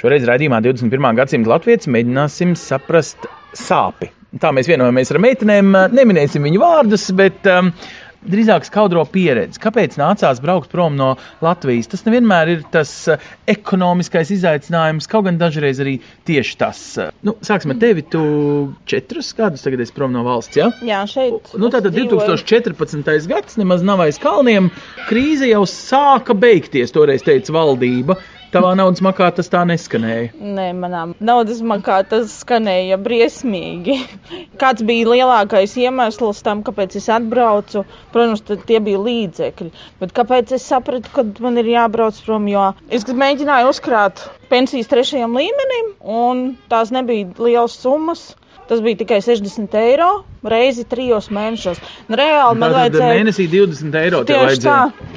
Šoreiz raidījumā 21. gadsimta latvijas mēģināsim saprast sāpi. Tā mēs vienojamies ar meitenēm, neminēsim viņu vārdus, bet um, drīzāk skaudro pieredzi. Kāpēc nācās braukt prom no Latvijas? Tas nevienmēr ir tas uh, ekonomiskais izaicinājums, kaut gan dažreiz arī tieši tas. Nu, sāksim ar tevi. Tu četrus gadus tagad esi prom no valsts, jā? Jā, šeit. Nu, tātad es dzīvoju. 2014. gads nemaz nav aiz kalniem. Krīze jau sāka beigties, toreiz teica valdība. Tavā naudas makā tas tā neskanēja. Nē, manā naudas makā tas skanēja briesmīgi. Kāds bija lielākais iemesls tam, kāpēc es atbraucu? Protams, tie bija līdzekļi. Bet kāpēc es sapratu, ka man ir jābrauc prom? Jo es mēģināju uzkrāt pensijas trešajam līmenim, un tās nebija lielas summas. Tas bija tikai 60 eiro reizi trijos mēnešos. Nu, reāli man Tātad vajadzēja. mēnesī 20 eiro Tieši tā,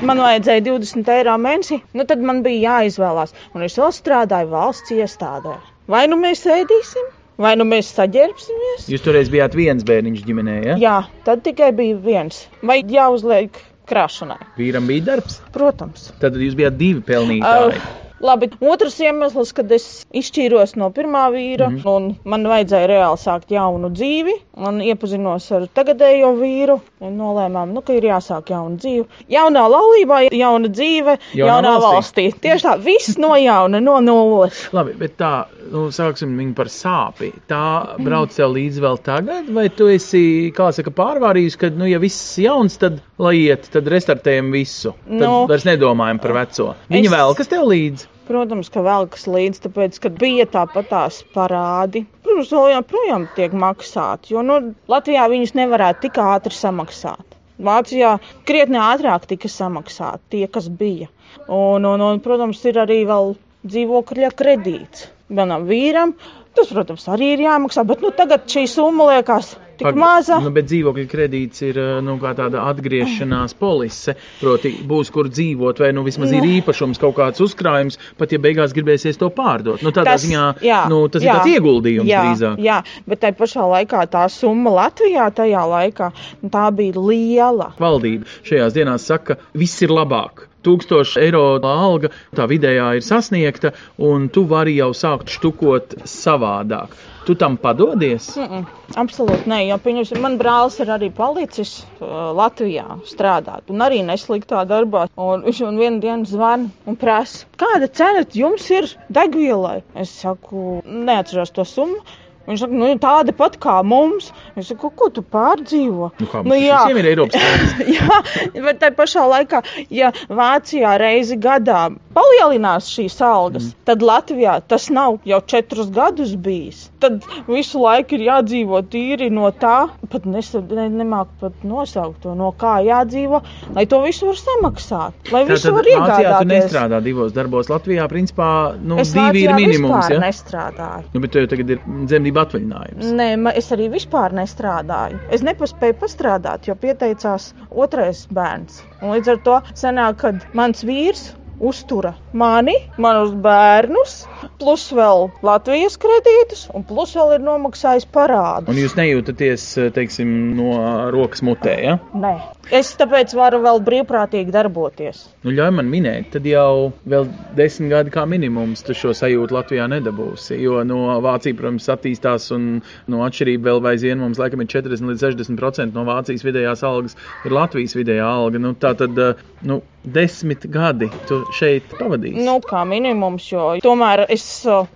man vajadzēja 20 eiro mēnesī, nu tad man bija jāizvēlās. Un es vēl strādāju valsts iestādē. Vai nu mēs ēdīsim, vai nu mēs saģērbsimies? Jūs toreiz bijāt viens bērniņš ģimenē, ja? Jā, tad tikai bija viens. Vai jāuzliek krāšanai? Vīram bija darbs. Protams. Tad jūs bijāt divi pelnītāji. Uh, Labi, otrs iemesls, kad es izšķīros no pirmā vīra, mm. un man vajadzēja reāli sākt jaunu dzīvi, un iepazinos ar tagadējo vīru, un nolēmām, nu, ka ir jāsāk jauna dzīve. Jaunā laulībā, jauna dzīve, jaunā, jaunā valstī. valstī. Tieši tā, viss no jauna, no nulles. Labi, bet tā, nu, sāksim viņu par sāpi. Tā brauc tev līdzi vēl tagad, vai tu esi, kā saka, pārvārījis, ka, nu, ja viss jauns, tad lai iet, tad restartējam visu. Tad Nu, vairs nedomājam par veco. Viņa es- vēl kas tev līdzi? Protams, ka vēl kas līdz, tāpēc, kad bija tāpat tās parādi. Protams, vēl joprojām tiek maksāti, jo nu, Latvijā viņus nevarētu tik ātri samaksāt. Vācijā krietni ātrāk tika samaksāti tie, kas bija. Un, un, un, protams, ir arī vēl dzīvokļa kredīts. Manam vīram tas, protams, arī ir jāmaksā, bet nu, tagad šī summa liekas tik Pag- maza. Nu, bet dzīvokļa kredīts ir eh, nu, tāda atgriešanās polise. Proti, būs kur dzīvot, vai nu vismaz ir īpašums, kaut kāds uzkrājums, pat ja beigās gribēsies to pārdot. Nu, tādā tas, ziņā jā, nu, tas jā, ir tāds ieguldījums jā, drīzāk. Jā, bet tai pašā laikā tā summa Latvijā tajā laikā nu, tā bija liela. Valdība šajās dienās saka, viss ir labāk. 1000 eiro alga, tā vidējā ir sasniegta, un tu vari jau sākt štukot savādāk. Tu tam padodies? Mm -mm, absolūti nē, jo pieņemsim, man brālis ir arī palicis uh, Latvijā strādāt, un arī nesliktā darbā. Un viņš man vienu dienu zvana un prasa, kāda cena jums ir degvielai? Es saku, neatceros to summu. Viņš saka, nu, tāda pat kā mums. Es saku, ko tu pārdzīvo? Nu, kā mums tas visiem ir Eiropas Savienības? Jā, bet tā pašā laikā, ja Vācijā reizi gadā palielinās šīs algas, mm. tad Latvijā tas nav jau četrus gadus bijis. Tad visu laiku ir jādzīvo tīri no tā, pat nes, ne, nemāk pat nosaukt to, no kā jādzīvo, lai to visu var samaksāt, lai visu Tātad var Vācijā tu iegādāties. nestrādā divos darbos. Latvijā, principā, nu, Es divi ir Vācijā minimums. vispār Ja? nestrādāju. Nu, bet tev tagad ir dzemdību atvaļinājums. Nē, es arī vispār nestrādāju. Es nepaspēju pastrādāt, jo pieteicās otrais bērns. Un līdz ar to sanāk, kad mans vīrs uztura mani, manus bērnus, plus vēl Latvijas kredītus, un plus vēl ir nomaksājis parādus. Un jūs nejūtaties, teiksim, no rokas mutē, ja? Nē, es tāpēc varu vēl brīvprātīgi darboties. Nu, ļauj man minēt, tad jau vēl desmit gadi kā minimums tu šo sajūtu Latvijā nedabūsi. Jo no Vācija, protams, attīstās un no atšķirība vēl aizvien mums laikam ir 40 līdz 60% no Vācijas vidējās algas ir Latvijas vidējā alga. Nu, tā tad, eh, nu, desmit gadi tu šeit pavadīsi. Nu, kā minimums, jo tomēr es,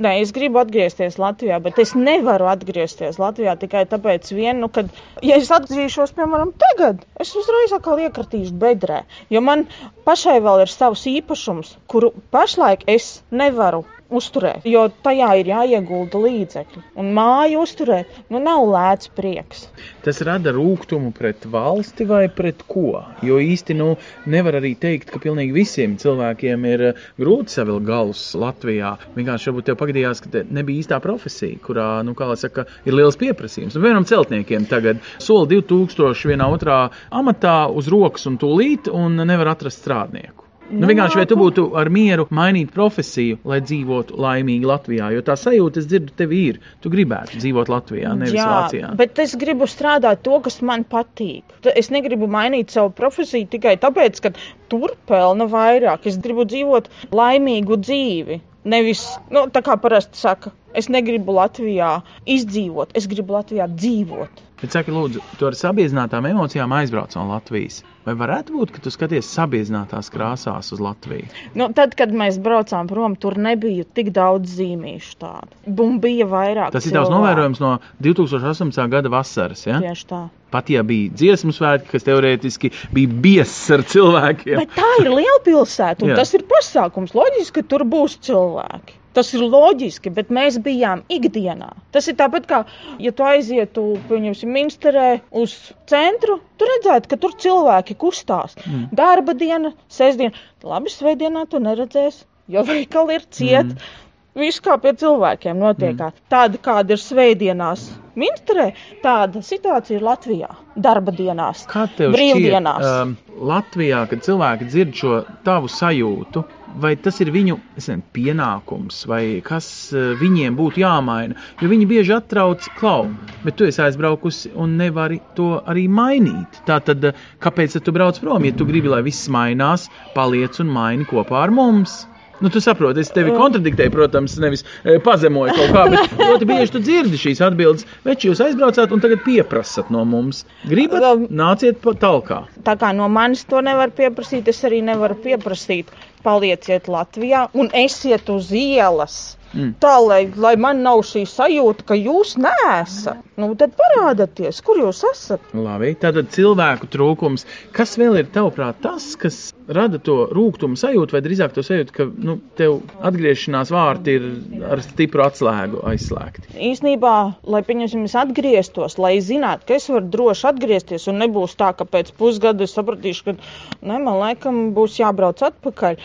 ne, es gribu atgriezties Latvijā, bet es nevaru atgriezties Latvijā tikai tāpēc, vien, nu, kad, ja es atgriežos, piemēram, tagad, es uzreiz atkal iekratīšu bedrē, jo man pašai vēl ir savs īpašums, kuru pašlaik es nevaru uzturēt, jo tajā ir jāiegulda līdzekļi. Un māju uzturēt, nu nav lēts prieks. Tas rada rūkumu pret valsti vai pret ko? Jo īsti nu, nevar arī teikt, ka pilnīgi visiem cilvēkiem ir eh, grūti savilkt galus Latvijā. Vienkārši varbūt tev pagadījās, ka te nebija īstā profesija, kurā, nu, kā lai saka, ir liels pieprasījums. Un vienam celtniekiem tagad soli 2000 vienā otrā amatā uz rokas un tūlīt un nevar atrast strādnieku. Nu, vienkārši, vai tu būtu ar mieru mainīt profesiju, lai dzīvotu laimīgi Latvijā? Jo tā sajūta, es dzirdu, tev ir. Tu gribētu dzīvot Latvijā, nevis Jā, Vācijā. bet es gribu strādāt to, kas man patīk. Es negribu mainīt savu profesiju tikai tāpēc, ka tur pelna vairāk. Es gribu dzīvot laimīgu dzīvi. Nevis, nu, tā kā parasti saka, es negribu Latvijā izdzīvot, es gribu Latvijā dzīvot. Bet saki, lūdzu, tu ar sabiedrinātām emocijām aizbrauc no Latvijas. Vai varētu būt, ka tu skaties sabiedrinātās krāsās uz Latviju? Nu, tad, kad mēs braucām prom, tur nebija tik daudz zīmīšu tādu. Un bija vairāk. Tas ir tavs cilvēku. novērojums no 2018. gada vasaras. Ja? Tieši tā. Pat ja bija dziesmu svētki, kas teorētiski bija biezs ar cilvēkiem. Bet tā ir liela pilsēta, un. Jā. tas ir pasākums. Loģiski, ka tur būs cilvēki. Tas ir loģiski, bet mēs bijām ikdienā. Tas ir tāpat kā, ja tu aizietu, pieņemsim, Minsterē uz centru, tu redzētu, ka tur cilvēki kustās. Mm. Darba diena, sestdiena, labi, svētdienā tu neredzēsi, jo veikali ir ciet. Mm. Viss kā pie cilvēkiem notiek. Mm. Tāda, kāda ir svētdienās Minsterē, tāda situācija ir Latvijā. Darba dienās, brīvdienās. šķiet, um, Latvijā, kad cilvēki dzird šo tavu sajūtu, vai tas ir viņu nezinu, pienākums, vai kas uh, viņiem būtu jāmaina? Jo viņi bieži atrauc klau, bet tu esi aizbraukusi un nevari to arī mainīt. Tātad, uh, kāpēc tad tu brauc prom? Ja tu gribi, lai viss mainās, paliec un maini kopā ar mums. Nu, tu saproti, es tevi kontradiktēju, protams, nevis e, pazemoju kaut kā, bet ļoti bieži tu dzirdi šīs atbildes. Bet jūs aizbraucāt un tagad pieprasat no mums. Gribat, nāciet pa talkā. Tā kā no manis to nevar pieprasīt, es arī nevaru pieprasīt. Palieciet Latvijā un esiet uz ielas. Mm. Tā, lai, lai man nav šī sajūta, ka jūs neesat. Nu, tad parādieties, kur jūs esat. Labi, tātad cilvēku trūkums. Kas vēl ir tavuprāt tas, kas rada to rūkumu sajūtu, vai drīzāk to sajūtu, ka nu, tev atgriešanās vārti ir ar stipru atslēgu aizslēgti? Īsnībā, lai pieņemsim, es atgrieztos, lai zinātu, ka es varu droši atgriezties, un nebūs tā, ka pēc pusgada es sapratīšu, ka ne, man laikam būs jābrauc atpakaļ.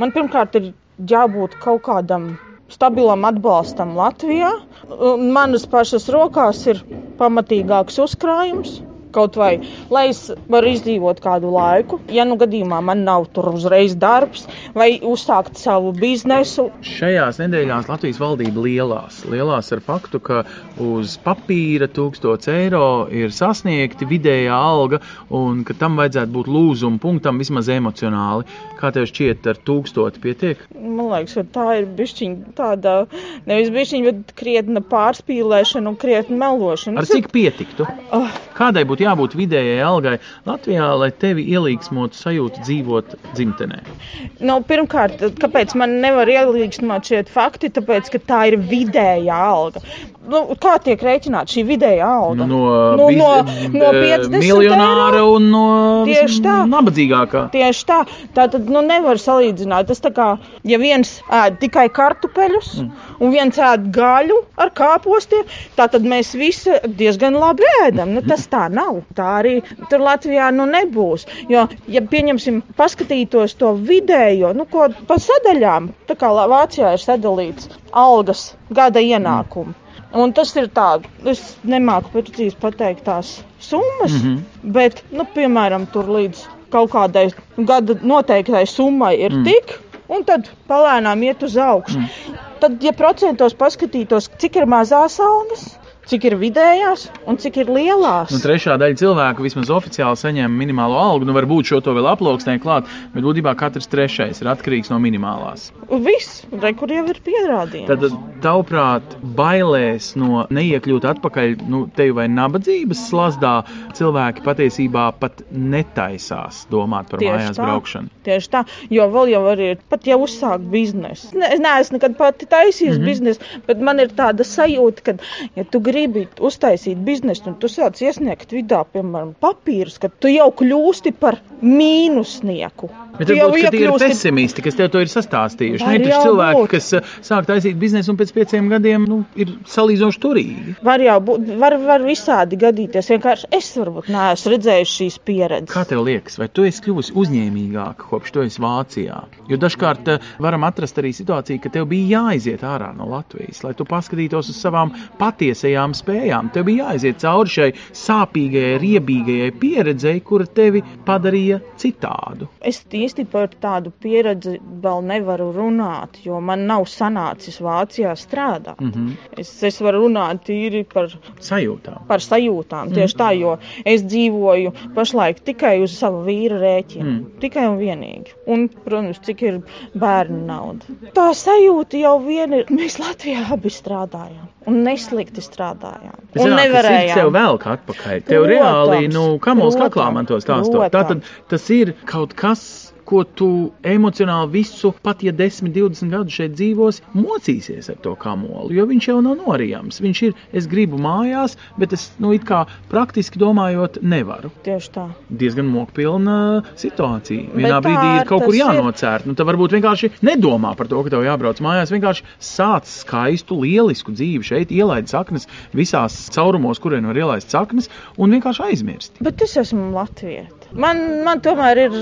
Man pirmkārt ir jābūt kaut kādam stabilam atbalstam Latvijā. Manas pašas rokās ir pamatīgāks uzkrājums. Kaut vai, lai es varu izdzīvot kādu laiku, ja nu gadījumā man nav tur uzreiz darbs, vai uzsākt savu biznesu, Šajās nedēļās Latvijas valdība lielās. Lielās ar faktu, ka uz papīra 1000 eiro ir sasniegti vidējā alga un ka tam vajadzētu būt lūzuma punktam vismaz emocionāli. Kā tev šķiet, ar 1000 pietiek? Man liekas, ka tā ir bišķiņa tāda, nevis bišķiņa, bet krietna pārspīlēšana un krietna melošana. Ar cik pietiktu? Oh, Kādai būtu jābūt vidējai algai Latvijā, lai tevi ielīgsmotu sajūta dzīvot dzimtenē? nu, pirmkārt, kāpēc man nevar ielīgstināt šie fakti? Tāpēc, ka tā ir vidējā alga. Nu, kā tiek rēķināta šī vidējā alga? Nu, nu, biz- no, no eh, 50 miljonāra eiro? un no Tieši tā. nabadzīgākā. Tieši tā. Tā tad nu, nevar salīdzināt. Tas tā kā, ja viens ēd tikai kartupeļus, mm. Un viens ēd gaļu ar kāpostiem, tā tad mēs visi diezgan labi ēdam. Nu, tas tā nav. Tā arī tur Latvijā nu, nebūs. Jo, ja pieņemsim, paskatītos to vidējo, nu, ko pa sadaļām, tā kā Vācijā ir sadalīts algas gada ienākumu. Un tas ir tā, es nemāku precīzi pateikt tās summas, mm -hmm. bet, nu, piemēram, tur līdz kaut kādai gada noteiktai summai ir mm. tik, un tad palēnām iet uz augšu. Mm. Tad, ja procentos paskatītos, cik ir mazās algas, cik ir vidējās un cik ir lielās. Nu, trešā daļa cilvēku vismaz oficiāli saņem minimālo algu. Nu, varbūt šo to vēl aploksnē klāt, bet būtībā katrs trešais ir atkarīgs no minimālās. Viss, re, kur jau ir pierādījums. Tad, tavuprāt, bailēs no neiekļūt atpakaļ nu, tevi vai nabadzības slazdā, cilvēki patiesībā pat netaisās domāt par mājās braukšanu. Tieši tā, jo vēl jau arī ir pat jau uzsākt biznesu. Ne, es neesmu nekad pati taisījis mm. -hmm. biznesu, bet man ir tāda sajūta, ka, ja tu gribi gribi uztaisīt biznesu, un tu sāc iesniegt vidā, piemēram, papīrus, ka tu jau kļūsti par mīnusnieku. Bet Tu jau ka tie ir iekļūsti- pessimisti, kas tev to ir sastāstījuši. Var taču jau cilvēki, būt. kas uh, sāk taisīt biznesu un pēc pieciem gadiem nu, ir salīdzinoši turīgi. Var jau būt, var, var visādi gadīties. Vienkārši es varbūt neesmu redzējis šīs pieredzes. Kā tev liekas, vai tu esi kļuvusi uzņēmīgāka kopš tu esi Vācijā? Jo dažkārt uh, varam atrast arī situāciju, ka tev bija jāaiziet ārā no Latvijas, lai tu paskatītos uz savām patiesajām spējām. Tev bija jāaiziet cauri šai sāpīgajai, riebīgajai pieredzei, kura tevi padarīja citādu. Es īsti par tādu pieredzi vēl nevaru runāt, jo man nav sanācis Vācijā strādāt. Mm. -hmm. es, es varu runāt tīri par, Sajūtām. par sajūtām. Tieši tā, jo es dzīvoju pašlaik tikai uz savu vīra rēķinu. Mm. Mm. Tikai un vienīgi. Un, protams, cik ir bērnu nauda. Tā sajūta jau vien ir. Mēs Latvijā abi strādājām. Un neslikti strādājām. Es Un nevarējām. tev vēl kā atpakaļ. Tev Protams, reāli, nu, kamols kaklā man to stāstot. Tātad tas ir kaut kas, ko tu emocionāli visu, pat ja 10, 20 gadus šeit dzīvos, mocīsies ar to kamolu. Jo viņš jau nav norijams. Viņš ir, es gribu mājās, bet es, nu, it kā praktiski domājot, nevaru. Tieši tā. Diezgan mokpilna situācija. Bet Vienā tā brīdī ir kaut kur tas ir. jānocērt. Nu, tad varbūt vienkārši nedomā par to, ka tev jābrauc mājās. Vienkārši sāc skaistu, lielisku dzīvi šeit, ielaid saknes visās caurumos, kurien var ielaist saknes, un vienkārši aizmirst. Bet es esmu Latvija. Man, man tomēr ir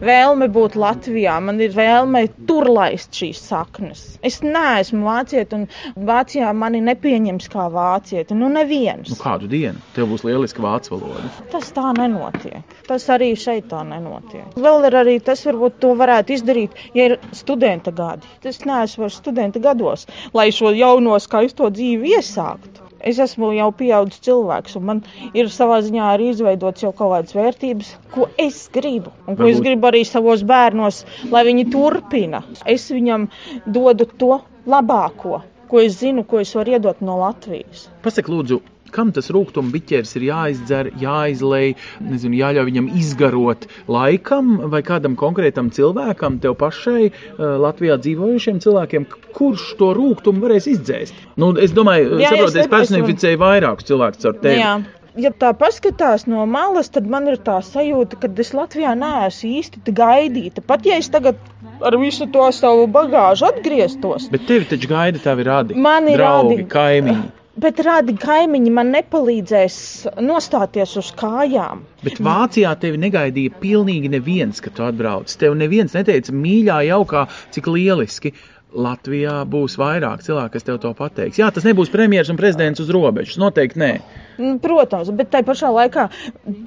vēlme būt Latvijā. Man ir vēlme tur laist šīs saknes. Es neesmu vācieti, un Vācijā mani nepieņems kā vācieti. Nu, neviens. Nu, kādu dienu tev būs lieliska vācu valoda? Tas tā nenotiek. Tas arī šeit tā nenotiek. Vēl ir arī tas, varbūt to varētu izdarīt, ja ir studenta gadi. Es neesmu vairs studenta gados, lai šo jauno skaisto dzīvi iesāktu. Es esmu jau pieaugušs cilvēks, un man ir savā ziņā arī izveidots jau kaut kādas vērtības, ko es gribu. Un ko es Varbūt- gribu arī savos bērnos, lai viņi turpina. Es viņam dodu to labāko, ko es zinu, ko es varu iedot no Latvijas. Pasaki, lūdzu, kam tas rūkstošs biķers ir jāizdzer, jāizlej, nezinu, jāļauj viņam izgarot laikam vai kādam konkrētam cilvēkam, tev pašai, eh, Latvijā dzīvojušiem cilvēkiem, kurš to rūkumu varēs izdzēst? Nu, es domāju, Jā, saprot, es es personificēju vairākus cilvēkus ar tevi. Jā. Ja tā paskatās no malas, tad man ir tā sajūta, ka es Latvijā neesmu īsti gaidīta. Pat ja es tagad ar visu to savu bagāžu atgrieztos, Bet tevi taču gaida tavi radi, Mani draugi, radi. kaimiņi. bet rādi kaimiņi man nepalīdzēs nostāties uz kājām. Bet Vācijā tevi negaidīja pilnīgi neviens, kad tu atbrauc. Tev neviens neteica, mīļā, jaukā, cik lieliski. Latvijā būs vairāk cilvēku, kas tev to pateiks. Jā, tas nebūs premjerministrs un prezidents uz robežas. Noteikti nē. Nu, Protams, bet tajā pašā laikā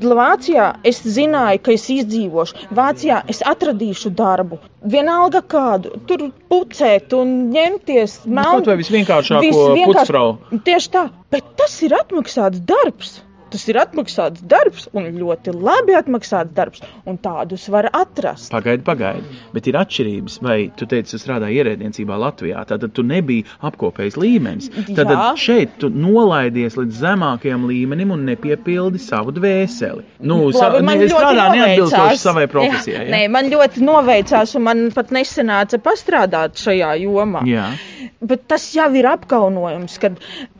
Vācijā es zināju, ka es izdzīvošu. Vācijā es atradīšu darbu. Vienalga kādu, tur pucēt un ņemties Nu, kaut vai visvienkāršāko Visvienkārš- pucfrau. Tieši tā, bet tas ir atmaksāts darbs. Tas ir atmaksāts darbs un ļoti labi atmaksāts darbs, un tādus var atrast. Pagaidi, pagaidi. Bet ir atšķirības. Vai tu teici, tu strādāji ierēdniecībā Latvijā, tad tu nebija apkopējis līmenis. Tad Jā. šeit tu nolaidies līdz zemākajam līmenim un nepiepildi savu dvēseli. Nu, sa, Labi, man ne, es ļoti strādāju neatbilstoši savai profesijai. Jā, nē, man ļoti noveicās, un man pat nesenāca pastrādāt šajā jomā. Jā. Bet tas jau ir apkaunojums, ka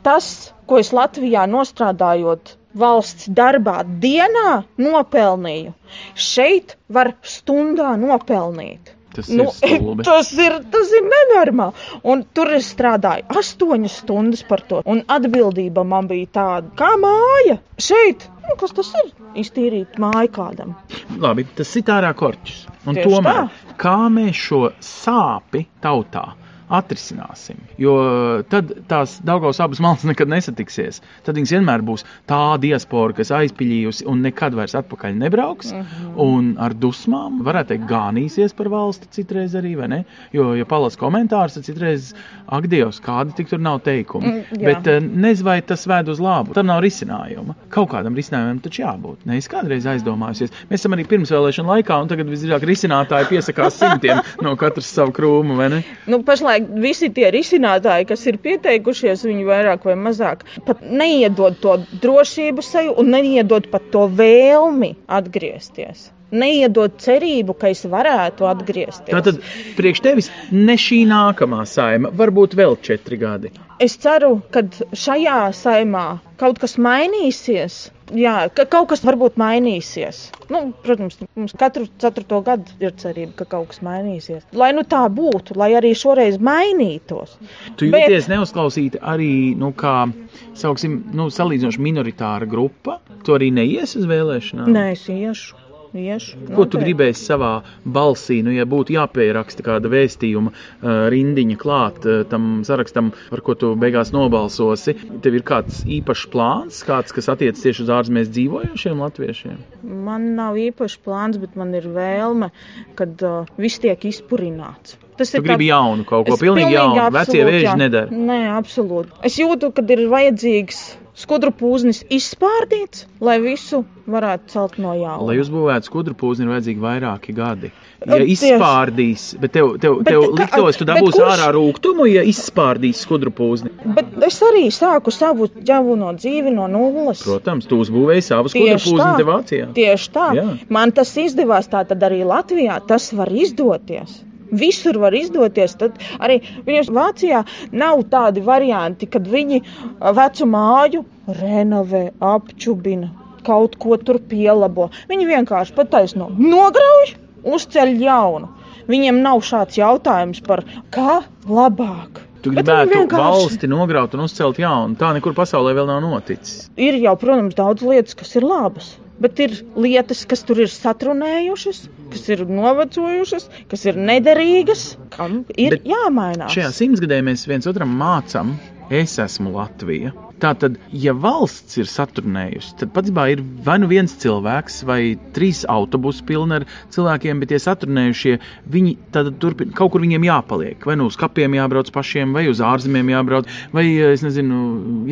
tas, ko es Latvijā nostrādājot valsts darbā dienā nopelnīju, šeit var stundā nopelnīt. Tas Nu, ir tas ir, tas ir nenormāli. Un tur es strādāju astoņas stundas par to. Un atbildība man bija tāda, kā māja. Šeit, nu, kas tas ir? Iztīrīt māju kādam. Labi, tas ir ārā korķis. Un Tieši tomēr, tā. kā mēs šo sāpi tautā atrisināsim? Jo tad tās Daugaus abas malas nekad nesatiksies. Tad viņas vienmēr būs tā diaspora, kas aizpiļījusi un nekad vairs atpakaļ nebrauks. Mhm. Mm -hmm. Un ar dusmām, varētu teikt, gānīsies par valsti citreiz arī, vai ne? Jo, ja palas komentārus, tad citreiz, ak, Dievs, kādi tik tur nav teikumi. Mm, jā. Bet eh, nezinu, vai tas ved uz labu. Tam nav risinājuma. Kaut kādam risinājumam taču jābūt. Ne, es kādreiz aizdomājusies. Mēs esam arī pirmsvēlēšana laikā, un tagad visdrīzāk risinātāji piesakās simtiem no katras savu krūmu, vai ne? Nu, pašlaik visi tie risinātāji, kas ir pieteikušies, viņi vairāk vai mazāk pat neiedod to drošības seju un neiedod pat to vēlmi atgriezties. Neiedod cerību, ka es varētu atgriezties. Tātad priekš tevis ne šī nākamā saima, varbūt vēl četri gadi. Es ceru, ka šajā saimā kaut kas mainīsies. Jā, ka kaut kas varbūt mainīsies. Nu, protams, mums katru ceturto gadu ir cerība, ka kaut kas mainīsies. Lai nu tā būtu, lai arī šoreiz mainītos. Tu jūties Bet... neuzklausīti arī, nu, kā, sauksim, nu, salīdzinoši minoritāra grupa. Tu arī neies uz vēlēšanām? Nē, es iešu. Iešu, Ko tu gribēsi savā balsī, nu, ja būtu jāpieraksta kāda vēstījuma uh, rindiņa klāt uh, tam sarakstam, par ko tu beigās nobalsosi? Tev ir kāds īpašs plāns, kāds, kas attiecas tieši uz ārzemēs dzīvojošiem latviešiem? Man nav īpašs plāns, bet man ir vēlme, kad uh, viss tiek izpurināts. Tas tu ir gribi tā... jaunu kaut ko, pilnīgi, pilnīgi jaunu. Vecie vēži nedara. Nē, absolūti. Es jūtu, ka ir vajadzīgs skudru pūznis izspārdīts, lai visu varētu celt no jauna. Lai uzbūvētu skudru pūzni, ir vajadzīgi vairāki gadi. Ja izspārdīs, bet tev, tev, bet, tev liktos, tu dabūsi kurš... ārā rūgtumu, ja izspārdīs skudru pūzni. Bet es arī sāku savu ģavuno dzīvi no nulles. Protams, tu uzbūvēji savu skudru pūzni te Vācijā. Tieši tā. Jā. Man tas izdevās tā tad arī Latvijā. Tas var izdoties visur var izdoties. Tad arī Vācijā nav tādi varianti, kad viņi vecu māju renovē, apčubina, kaut ko tur pielabo. Viņi vienkārši pataisno nograuj, uzceļ jaunu. Viņiem nav šāds jautājums par kā labāk. Tu gribētu vienkārši... valsti nograut un uzcelt jaunu. Tā nekur pasaulē vēl nav noticis. Ir jau, protams, daudz lietas, kas ir labas bet ir lietas, kas tur ir satrunējušas, kas ir novecojušas, kas ir nederīgas, kam ir bet jāmainās. Šajā simtgadē mēs viens otram mācām, es esmu Latvija. Tātad, ja valsts ir saturnējusi, tad patiesībā ir vai nu viens cilvēks, vai trīs autobusi pilni ar cilvēkiem, bet tie saturnējušie, viņi tad turpin, kaut kur viņiem jāpaliek. Vai nu uz kapiem jābrauc pašiem, vai uz ārzemēm jābrauc, vai, nezinu,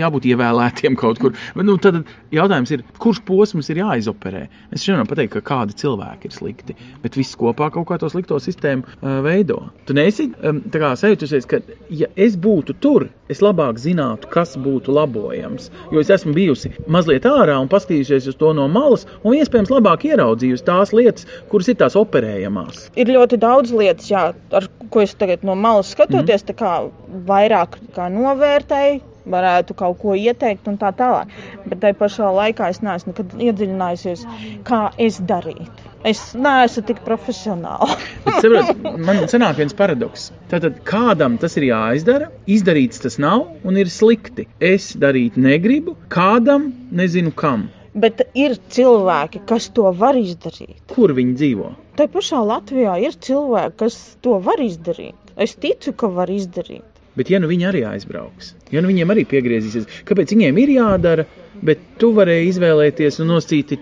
jābūt ievēlētiem kaut kur. Nu, tad jautājums ir, kurš posms ir jāizoperē? Mēs nevaram pateikt, ka kādi cilvēki ir slikti, bet viss kopā kaut kā to slikto sistēmu uh, veido. Tu neesi um, sajūtusies, ka, ja es būtu tur, es labāk zinātu, kas būtu labo labojams. Jo es esmu bijusi mazliet ārā un paskatījusies uz to no malas, un iespējams labāk ieraudzījusi tās lietas, kuras ir tās operējamās. Ir ļoti daudz lietas, jā, ar ko es tagad no malas skatoties, mm. kā vairāk kā novērtēju varētu kaut ko ieteikt un tā tālāk. Bet tajā pašā laikā es neesmu iedziļinājusies, kā es darītu. Es neesmu tik profesionāli. saprot, man sanāk viens paradoks. Tātad kādam tas ir jāizdara, izdarīts tas nav un ir slikti. Es darīt negribu, kādam nezinu kam. Bet ir cilvēki, kas to var izdarīt. Kur viņi dzīvo? Tā pašā Latvijā ir cilvēki, kas to var izdarīt. Es ticu, ka var izdarīt. Bet, ja nu viņi arī aizbrauks, ja nu viņiem arī piegriezīsies, kāpēc viņiem ir jādara, bet tu varēji izvēlēties un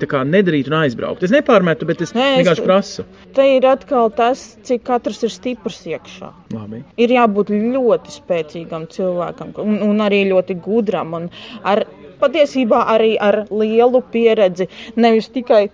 kā nedarīt un aizbraukt. Es nepārmetu, bet es Nē, vienkārši prasu. Te ir atkal tas, cik katrs ir stiprs iekšā. Labi. Ir jābūt ļoti spēcīgam cilvēkam un, un arī ļoti gudram. Un ar patiesībā arī ar lielu pieredzi. Nevis tikai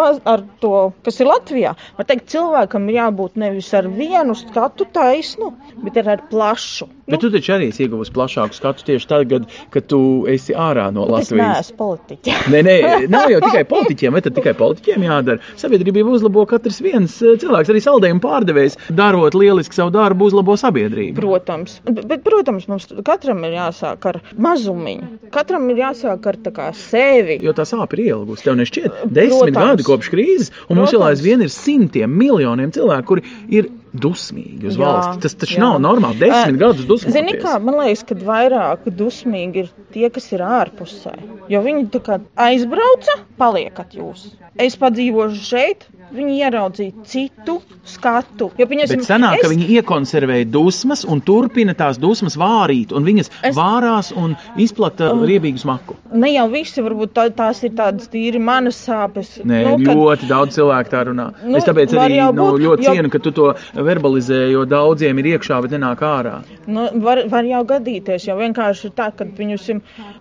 maz, ar to, kas ir Latvijā. Var teikt, cilvēkam ir jābūt nevis ar vienu skatu taisnu, bet ar plašu. Bet tu taču arī esi ieguvusi plašāku skatu tieši tagad, kad tu esi ārā no Latvijas. Es neesmu politiķis. nē, nē, nav jau tikai politiķiem, tad tikai politiķiem jādara. Sabiedrība uzlabo katrs viens eh, cilvēks, arī saldējumu pārdevējs, darot lieliski savu darbu, uzlabo sabiedrību. Protams, bet, protams, mums katram ir jāsāk ar mazumiņu. Katram ir jāsāk ar kā, sevi. Jo tā sāpe ir ielgusi. Tev nešķiet desmit protams. gadi kopš krīzes, un protams. mums vēl aizvien ir simtiem miljoniem cilvēku, kuri ir dusmīgi uz jā, valsts. Tas taču jā. nav normāli. Desmit uh, gadus dusmīgi. Zini, kā man liekas, ka vairāk dusmīgi ir tie, kas ir ārpusē. Jo viņi tā kā aizbrauca, paliekat jūs. Es padzīvošu šeit, viņi ieraudzīja citu skatu. Jo, pieņasim, Bet sanāk, es... ka viņi iekonservēja dusmas un turpina tās dusmas vārīt, un viņas es... vārās un izplata uh, riebīgu smaku. Ne jau visi, varbūt tā, tās ir tādas tīri manas sāpes. Nē, nu, kad... ļoti daudz cilvēku tā runā. Nu, es tāpēc arī nu, būt, ļoti jo... cienu, ka tu to verbalizē, jo daudziem ir iekšā, bet nenāk ārā. Nu, var, var jau gadīties, jo vienkārši ir tā, ka viņus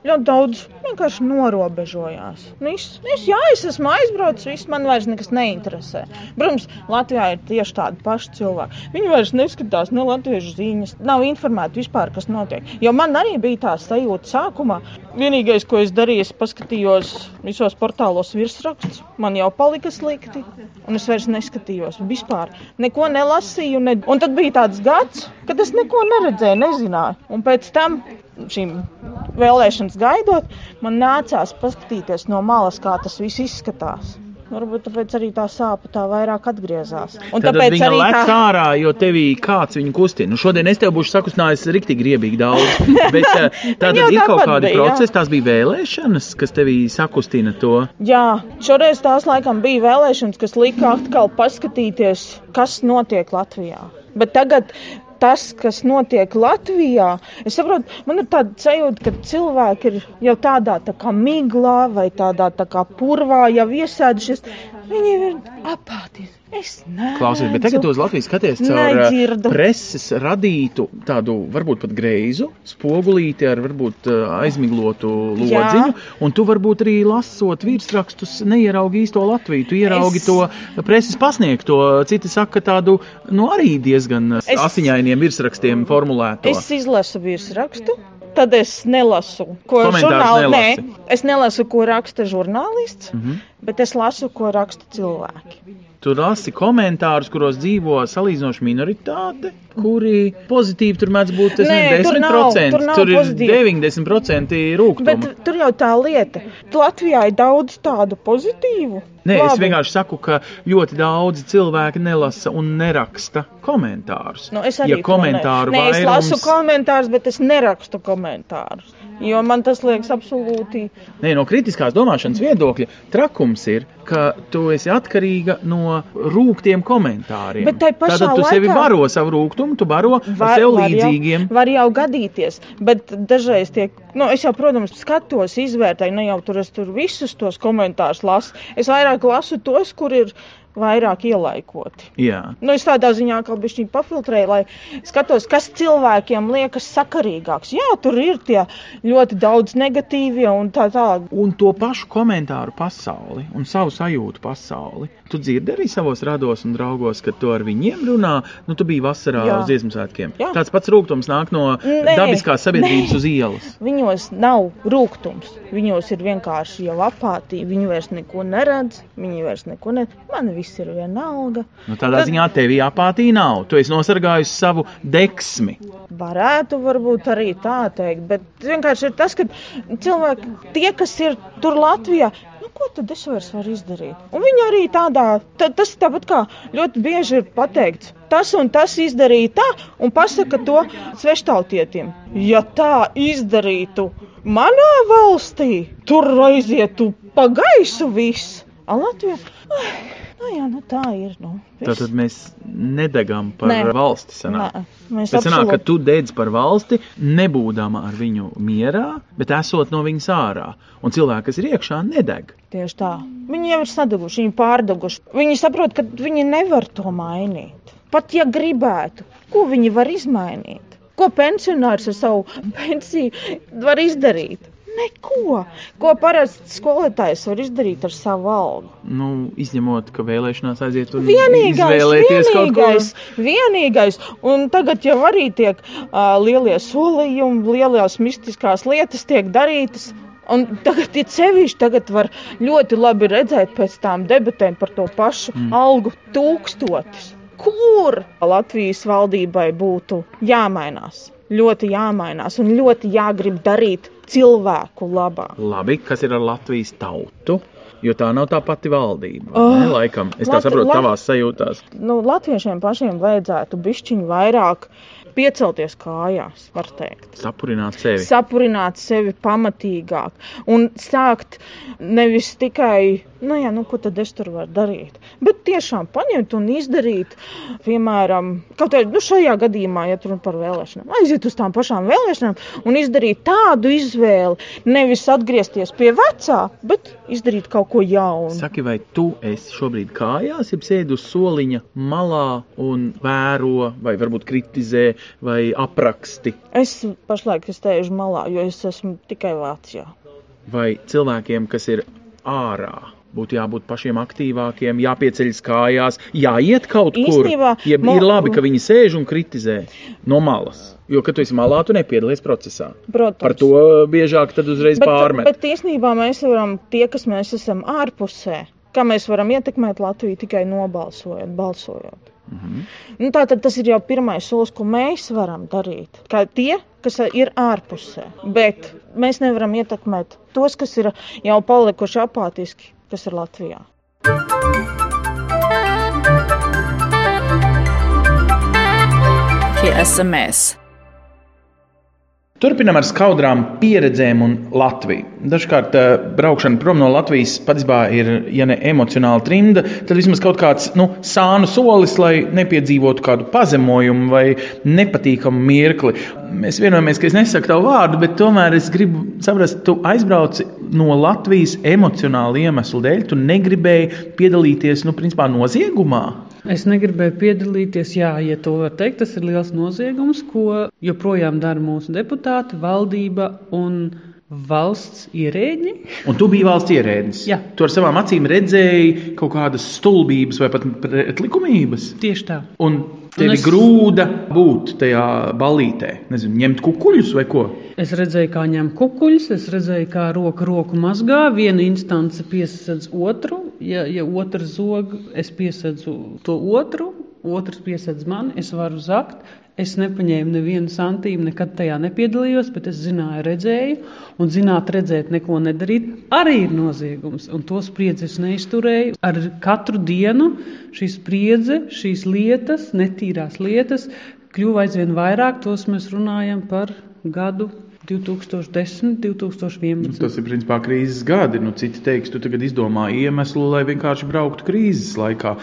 ļoti daudz vienkārši norobežojās. Nu, es, es, jā, es esmu aizbraucis, viss man vairs nekas neinteresē interesē. Protams, Latvijā ir tieši tādi paši cilvēki. Viņi vairs neskatās ne latviešu ziņas, nav informēti vispār, kas notiek. Jo man arī bija tā sajūta sākumā. Vienīgais, ko es darīju, es paskatījos visos portālos virsrakstus, man jau palika slikti, un es vairs neskatījos vispār. Neko nelasīju, ne... un tad bija tāds gads, kad es neko neredzēju, nezināju. Un pēc tam šīm vēlēšanas gaidot, man nācās paskatīties no malas, kā tas viss izskatās. Varbūt tāpēc arī tā sāpe tā vairāk atgriezās. Un Tad tāpēc viņa lec tā ārā, jo tevī kāds viņu kustina. Nu, šodien es tev būšu sakustinājis riktīgi riebīgi daudz. Bet tātad ir kaut kādi bija, procesi, tās bija vēlēšanas, kas tevī sakustina to. Jā, šoreiz tās laikam bija vēlēšanas, kas lika atkal paskatīties, kas notiek Latvijā. Bet tagad tas, kas notiek Latvijā, es saprotu, man ir tāda sajūta, ka cilvēki ir jau tādā tā kā miglā vai tādā tā kā purvā jau iesēdušies. Viņi ir apātīgi. Es nezinu. Klausies, bet tagad uz Latvijas skaties caur Nedzirdu. preses radītu tādu varbūt pat greizu spogulīti ar varbūt aizmiglotu lodziņu, Jā. un tu varbūt arī lasot virsrakstus neieraugi īsto Latviju, tu ieraugi es... to preses pasniegto, citi saka tādu, nu arī diezgan es... asiņainiem virsrakstiem formulēto. Es izlasu virsrakstu tad es nelasu, ko žurnāli, nē, es nelasu, ko raksta žurnālists, mm -hmm. bet es lasu, ko raksta cilvēki. Tu lasi komentārus, kuros dzīvo salīdzinoši minoritāte, kuri pozitīvi tur mēdz būt Nē, nezinu, 10%, tur, nav, tur, nav tur ir pozitīvi. 90% rūkuma. Bet tur jau tā lieta. Latvijā ir daudz tādu pozitīvu. Nē, Labi. es vienkārši saku, ka ļoti daudzi cilvēki nelasa un neraksta komentārus. Nu, es arī ja komentāru ne. Nē, vairums... es lasu komentārus, bet es nerakstu komentārus. Jo man tas liekas absolūti. Nē, no kritiskās domāšanas viedokļa trakums ir, ka tu esi atkarīga no rūktiem komentāriem. Bet tai pašā Tātad tu laikā... sevi baro savu rūgtumu, tu baro var, sev var līdzīgiem. Jau, var jau gadīties, bet dažreiz tiek, nu, es jau, protams, skatos, izvērtēju, ne jau tur es tur visus tos komentārus lasu. Es vairāk lasu tos, kur ir vairāk ielaikoti. Jā. Nu, es tādā ziņā kā bišķiņ pafiltrēju, lai skatos, kas cilvēkiem liekas sakarīgāks. Jā, tur ir tie ļoti daudz negatīvie un tā tālāk. Un to pašu komentāru pasauli un savu sajūtu pasauli. Tu dzirdi arī savos rados un draugos, kad tu ar viņiem runā. Nu, tu biji vasarā Jā. uz dziesmu svētkiem. Jā. Tāds pats rūkums nāk no nē, dabiskās sabiedrības nē. uz ielas. Viņos nav rūkums. Viņos ir vienkārši jau apātija. Viņi vairs neko neredz, viņi vairs neko neredz. Man viss ir vienalga. Nu, tādā Tad... ziņā tev apātija nav. Tu esi nosargājusi savu deksmi. Varētu varbūt arī tā teikt, bet vienkārši ir tas, ka cilvēki, tie, kas ir tur Latvijā, ko tad es vairs varu izdarīt? Un viņi arī tādā, tā, tas tāpat kā ļoti bieži ir pateikts, tas un tas izdarīja tā, un pasaka to sveštautietim. Ja tā izdarītu manā valstī, tur aizietu pa gaisu viss. A Latvija? Ai, nu jā, nu tā ir. Nu, viss. Tātad mēs nedegam par Nē. valsti. Sanāk. Nē, mēs Bet sanāk, ka tu dedz par valsti, nebūdama ar viņu mierā, bet esot no viņas ārā. Un cilvēki, kas ir iekšā, nedeg. Tieši tā. Viņi jau ir sadeguši, viņi pārdeguši. Viņi saprot, ka viņi nevar to mainīt. Pat ja gribētu, ko viņi var izmainīt? Ko pensionārs ar savu pensiju var izdarīt? Neko. Ko parasts skolotājs var izdarīt ar savu algu? Nu, izņemot, ka vēlēšanās aiziet un vienīgais, vienīgais. Vienīgais. Un tagad jau arī tiek uh, lielie solījumi, lielās mistiskās lietas tiek darītas. Un tagad ir sevišķi, tagad var ļoti labi redzēt pēc tām debatēm par to pašu mm. algu tūkstotis. Kur Latvijas valdībai būtu jāmainās? Ļoti jāmainās un ļoti jāgrib darīt cilvēku labā. Labi, kas ir ar Latvijas tautu? Jo tā nav tā pati valdība. Oh, ne, laikam, es tā Lat saprotu, Lat tavās sajūtās. Nu, latviešiem pašiem vajadzētu bišķiņu vairāk piecelties kājās, var teikt. Sapurināt sevi. Sapurināt sevi pamatīgāk un sākt nevis tikai, nu jā, nu ko tad es tur varu darīt, bet tiešām paņemt un izdarīt, piemēram, kaut kā, nu šajā gadījumā, ja tur par vēlēšanām, aiziet uz tām pašām vēlēšanām un izdarīt tādu izvēli, nevis atgriezties pie vecā, bet izdarīt kaut ko jaunu. Saki, vai tu esi šobrīd kājās, ja sēdi uz soliņa malā un vēro vai varbūt kritizē vai apraksti? Es pašlaik sēžu malā, jo es esmu tikai Vācijā. Vai cilvēkiem, kas ir ārā, būtu jābūt pašiem aktīvākiem, jāpieceļas kājās, jāiet kaut kur. Īstenībā, Jeb mo- ir labi, ka viņi sēž un kritizē no malas. Jo, kad tu esi malā, tu nepiedalies procesā. Protams. Par to biežāk tad uzreiz Bet, pārmet. bet īstenībā mēs varam, tie, kas mēs esam ārpusē, kā mēs varam ietekmēt Latviju tikai nobalsojot, balsojot. Mm Mhm. -hmm. nu, Tātad tas ir jau pirmais solis, ko mēs varam darīt. Kā tie, kas ir ārpusē, bet mēs nevaram ietekmēt tos, kas ir jau palikuši apātiski, kas ir Latvijā. Tie esam mēs. Turpinām ar skaudrām pieredzēm un Latviju. Dažkārt uh, braukšana prom no Latvijas patiesībā ir, ja ne emocionāla trimda, tad vismaz kaut kāds nu, sānu solis, lai nepiedzīvotu kādu pazemojumu vai nepatīkamu mirkli. Mēs vienojamies, ka es nesaku tavu vārdu, bet tomēr es gribu saprast, tu aizbrauci no Latvijas emocionāla iemesla dēļ. Tu negribēji piedalīties nu, principā, noziegumā. Es negribēju piedalīties, jā, ja to var teikt. Tas ir liels noziegums, ko joprojām dara mūsu deputāti, valdība un valsts ierēģi. Un tu biji valsts ierēdnis. Jā. Tu ar savām acīm redzēji kaut kādas stulbības vai pat pretlikumības. Tieši tā. Un tevi Un es... es- grūda būt tajā balītē, nezinu, ņemt kukuļus vai ko. Es redzēju, kā ņem kukuļus, es redzēju, kā roka roku mazgā. Viena instance piesedz otru, ja, ja otrs zog, es piesedzu to otru, otrs piesedz mani, es varu zakt. Es nepaņēmu nevienu santīmu, nekad tajā nepiedalījos, bet es zināju, redzēju, un zināt, redzēt, neko nedarīt, arī ir noziegums. Un to spriedzi es neizturēju. Ar katru dienu šī spriedze, šīs lietas, netīrās lietas, kļuva aizvien vairāk. Tos mēs runājam par gadu 2010, 2011. Tas ir principā krīzes gadi. Nu, citi teiks, tu tagad izdomā iemeslu, lai vienkārši brauktu krīzes laikā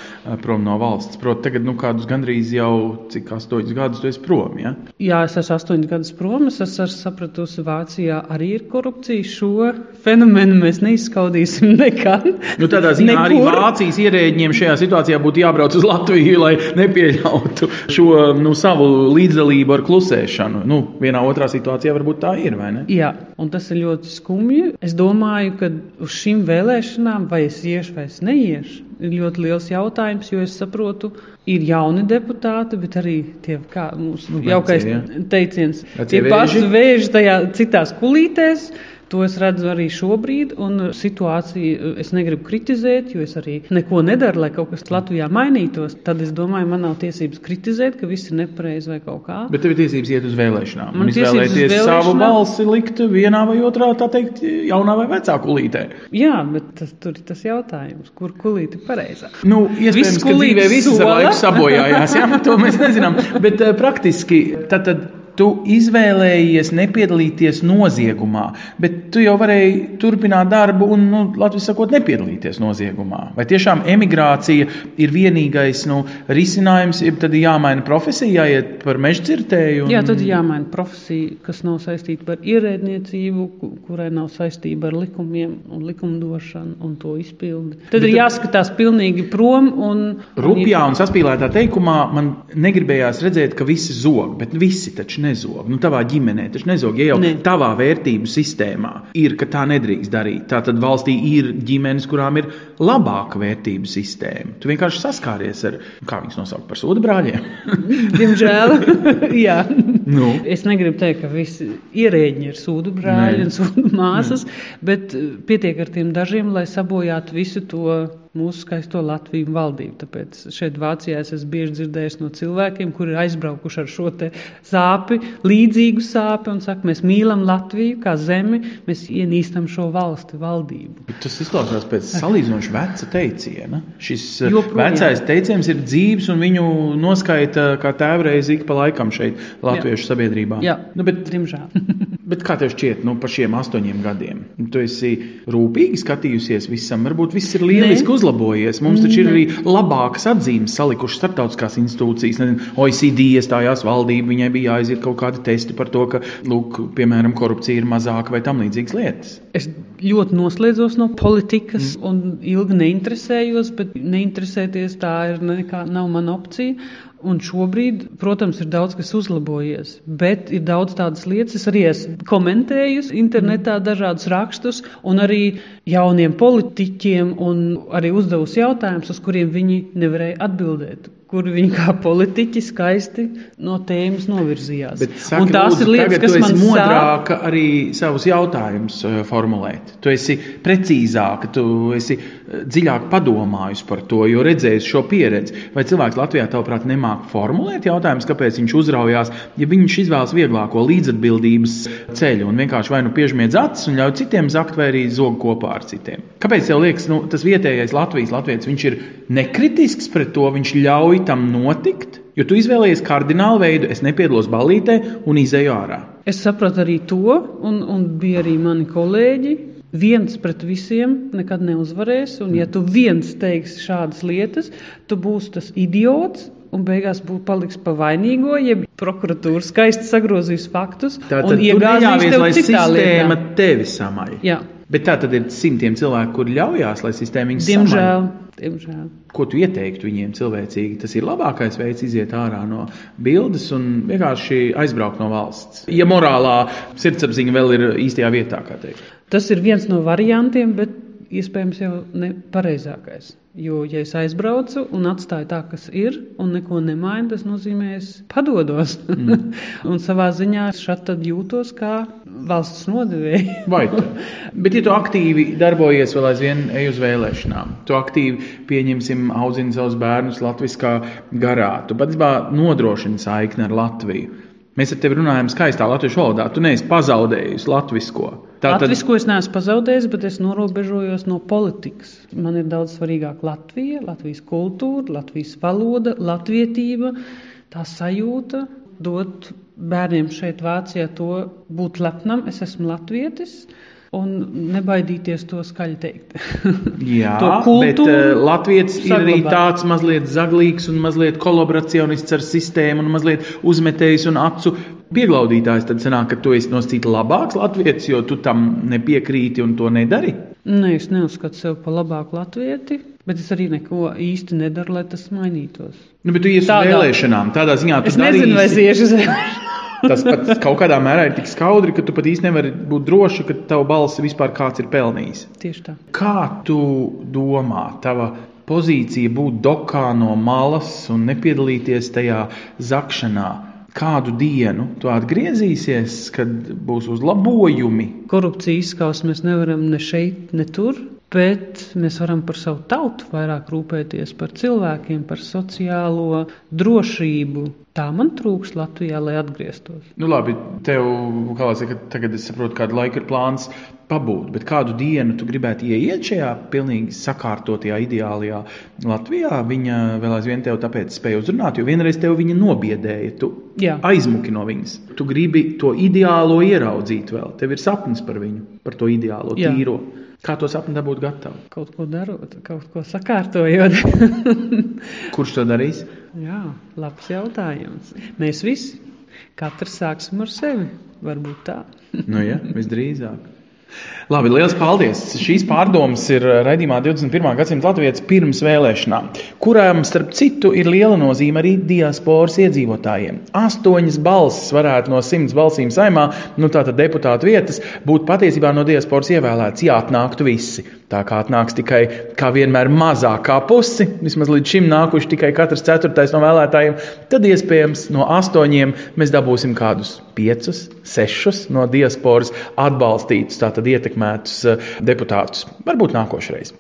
prom no valsts. Protams, tagad nu, kādus gandrīz jau cik astoņus gadus tu esi prom. Ja? Jā, es esmu astoņus gadus prom. Es esmu sapratusi, Vācijā arī ir korupcija. Šo fenomenu mēs neizskaudīsim nekad. Nu, tādā ziņā arī Nekur. Vācijas ierēģiem šajā situācijā būtu jābrauc uz Latviju, lai nepieļautu šo nu, savu līdzdalību ar klusēšanu. Nu, vienā otrā situācijā varbūt tā ir. vai ne? Jā, un tas ir ļoti skumji. Es domāju, ka uz šīm vēlēšanām, vai es iešu vai es neiešu, ir ļoti liels jautājums, jo es saprotu, ir jauni deputāti, bet arī tie, kā mūsu Nu, jaukais teiciens, tie paši vēži tajā citās kulītēs. To es redzu arī šobrīd, un situāciju es negribu kritizēt, jo es arī neko nedaru, lai kaut kas Latvijā mainītos. Tad es domāju, man nav tiesības kritizēt, ka viss ir nepareizi vai kaut kā. Bet tev ir tiesības iet uz vēlēšanām. Man uz izvēlēties savu balsi, likt vienā vai otrā, tā teikt, jaunā vai vecā kulītē. Jā, bet tas, tur ir tas jautājums, kur kulīti ir pareizā. Nu, iespējams, ka dzīvē ar sola. laiku sabojājās. Jā, to mēs nezinām. Bet uh, praktiski tad, tad tu izvēlējies nepiedalīties noziegumā, bet tu jau varēji turpināt darbu un, nu, Latvijas sakot, nepiedalīties noziegumā. Vai tiešām emigrācija ir vienīgais nu, risinājums, ja tad ir jāmaina profesija, jāiet par meža cirtēju? Un... Jā, tad jāmaina profesija, kas nav saistīta ar ierēdniecību, ku- kurai nav saistība ar likumiem un likumdošanu un to izpildi. Tad Bet ir jāskatās pilnīgi prom un Rupjā un saspīlētā teikumā man negribējās redzēt, ka visi zog, bet visi taču nezog. Nu, tavā ģimenē taču nezog. Ja jau Ne. tavā vērtību sistēmā ir, ka tā nedrīkst darīt, tā tad valstī ir ģimenes, kurām ir labāka vērtību sistēma. Tu vienkārši saskāries ar, kā viņus nosaukt par sodu brāļiem. Diemžēl. jā. Nu. Es negribu teikt, ka visi ierēģi ir sūdu brāļi Nē. un sūdu māsas, bet eh, pietiek ar tiem dažiem, lai sabojātu visu to mūsu skaisto Latviju valdību. Tāpēc šeit Vācijā es esmu bieži dzirdējis no cilvēkiem, kuri ir aizbraukuši ar šo sāpi, līdzīgu sāpi un saka, mēs mīlam Latviju kā zemi, mēs ienīstam šo valsti, valdību. Bet Tas izklausās pēc salīdzinoši veca teiciena. Šis eh, Joprojām. vecais teiciens ir dzīves, un viņu noskaita kā tēvreiz ik pa laikam šeit, Latviešu sabiedrībā. Jā, nu, bet diemžēl. Bet kā tev šķiet, nu, par šiem astoņiem gadiem? Tu esi rūpīgi skatījusies visam, varbūt viss ir lieliski Nē. uzlabojies. Mums taču ir arī labākas atzīmes salikušas starptautiskās institūcijas. Nezinu, OECD iestājās valdība, viņai bija jāiziet kaut kādi testi par to, ka, lūk, piemēram, korupcija ir mazāka vai tam līdzīgas lietas. Es ļoti noslēdzos no politikas mm. un ilgi neinteresējos, bet neinteresēties tā ir nekā, nav mana opcija. Un šobrīd, protams, ir daudz kas uzlabojies, bet ir daudz tādas lietas, es arī esmu komentējusi internetā dažādus rakstus, un arī jauniem politiķiem, un arī uzdevusi jautājumus, uz kuriem viņi nevarēja atbildēt kur viņi kā politiķi skaisti no tēmas novirzījās. Bet, saki, un tās lūdzu, ir lietas, kas man modrāka sāp. arī savus jautājumus uh, formulēt. Tu esi precīzāka, tu esi uh, dziļāk padomājusi par to, jo redzējis šo pieredzi. Vai cilvēks Latvijā, tavuprāt, nemāk formulēt jautājumus, kāpēc viņš uzraujās, ja viņš izvēlas vieglāko līdzatbildības ceļu un vienkārši vai nu piežmiedz acis un ļauj citiem zakt, vai arī zog kopā ar citiem? Kāpēc tev liekas, nu, tas vietējais Latvijas latviečs, viņš ir nekritisks pret to, viņš ļauj tam notikt, jo tu izvēlējies kardinālu veidu, es nepiedalos ballītē un izēju ārā. Es sapratu arī to, un, un bija arī mani kolēģi. Viens pret visiem nekad neuzvarēs, un ja tu viens teiksi šādas lietas, tu būsi tas idiots, un beigās būtu paliks pa vainīgo, ja prokuratūra skaisti sagrozīs faktus. Tā tad iegāzīs, lai sistēma lietā. tevi samaļ. Jā. Bet tā tad ir simtiem cilvēku, kur ļaujās, lai sistēma viņus Diemžēl. Samaļ. Diemžēl. Ko tu ieteiktu viņiem cilvēcīgi? Tas ir labākais veids iziet ārā no bildes un vienkārši aizbraukt no valsts. Ja morālā sirdsapziņa vēl ir īstajā vietā, kā teikt. Tas ir viens no variantiem, bet iespējams jau ne pareizākais. Jo, ja es aizbraucu un atstāju tā, kas ir, un neko nemainu, tas nozīmē, es padodos. Mm. un savā ziņā šādi jūtos kā valsts nodevēja. Vai tā? Bet, ja tu aktīvi darbojies vēl aizvien ej uz vēlēšanām, tu aktīvi pieņemsim, audzini savus bērnus latviskā garā, tu patiesībā nodrošini saikni ar Latviju. Mēs ar tevi runājam skaistā latviešu valodā. Tu neesi pazaudējis latvisko. Tātad... Latvisko es neesmu pazaudējis, bet es norobežojos no politikas. Man ir daudz svarīgāk Latvija, Latvijas kultūra, Latvijas valoda, latvietība, tā sajūta dot bērniem šeit Vācijā to būt lepnam. Es esmu latvietis un nebaidīties to skaļi teikt. Jā, bet uh, Latvijas ir arī tāds mazliet zaglīgs un mazliet kolaboracionists ar sistēmu un mazliet uzmetējs un acu pieglaudītājs. Tad sanāk, ka tu esi noscīt labāks Latvijas, jo tu tam nepiekrīti un to nedari. Nē, es neuzskatu sevi par labāku latvieti, bet es arī neko īsti nedaru, lai tas mainītos. Nu, bet tu iesi uz vēlēšanām, tādā ziņā tu es darīsi. nezinu, vai es iešu uz vēlēšanām. Tas pat kaut kādā mērā ir tik skaudri, ka tu pat īsti nevari būt droši, ka tava balss vispār kāds ir pelnījis. Tieši tā. Kā tu domā, tava pozīcija būt dokā no malas un nepiedalīties tajā zakšanā? Kādu dienu tu atgriezīsies, kad būs uzlabojumi? Korupcija izskaus mēs nevaram ne šeit, ne tur bet mēs varam par savu tautu vairāk rūpēties par cilvēkiem, par sociālo drošību. Tā man trūks Latvijā, lai atgrieztos. Nu, labi, tev, kā lai saka, tagad es saprotu, kādu laiku ir plāns pabūt, bet kādu dienu tu gribētu ieiet šajā pilnīgi sakārtotajā, ideālajā Latvijā? Viņa vēl aizvien tev tāpēc spēja uzrunāt, jo vienreiz tev viņa nobiedēja, tu Jā. aizmuki no viņas. Tu gribi to ideālo ieraudzīt vēl, tev ir sapnis par viņu, par to ideālo, Jā. tīro. Kā to sapni dabūt gatavu? Kaut ko darot, kaut ko sakārtojot. Kurš to darīs? Jā, labs jautājums. Mēs visi, katrs sāksim ar sevi. Varbūt tā. nu jā, visdrīzāk. Labi, liels paldies! Šīs pārdomas ir raidījumā 21. gadsimta Latvijas pirms vēlēšanām, kurām, starp citu, ir liela nozīme arī diasporas iedzīvotājiem. Astoņas balsis varētu no simts balsīm saimā, nu tātad deputātu vietas, būt patiesībā no diasporas ievēlēts, ja atnāktu visi. Tā kā atnāks tikai, kā vienmēr, mazākā pusi, vismaz līdz šim nākuši tikai katrs ceturtais no vēlētājiem, tad iespējams no astoņiem mēs dabūsim kādus piecus, sešus no diasporas atbalstītus, tātad ietekmētus eh, deputātus. Varbūt nākošais.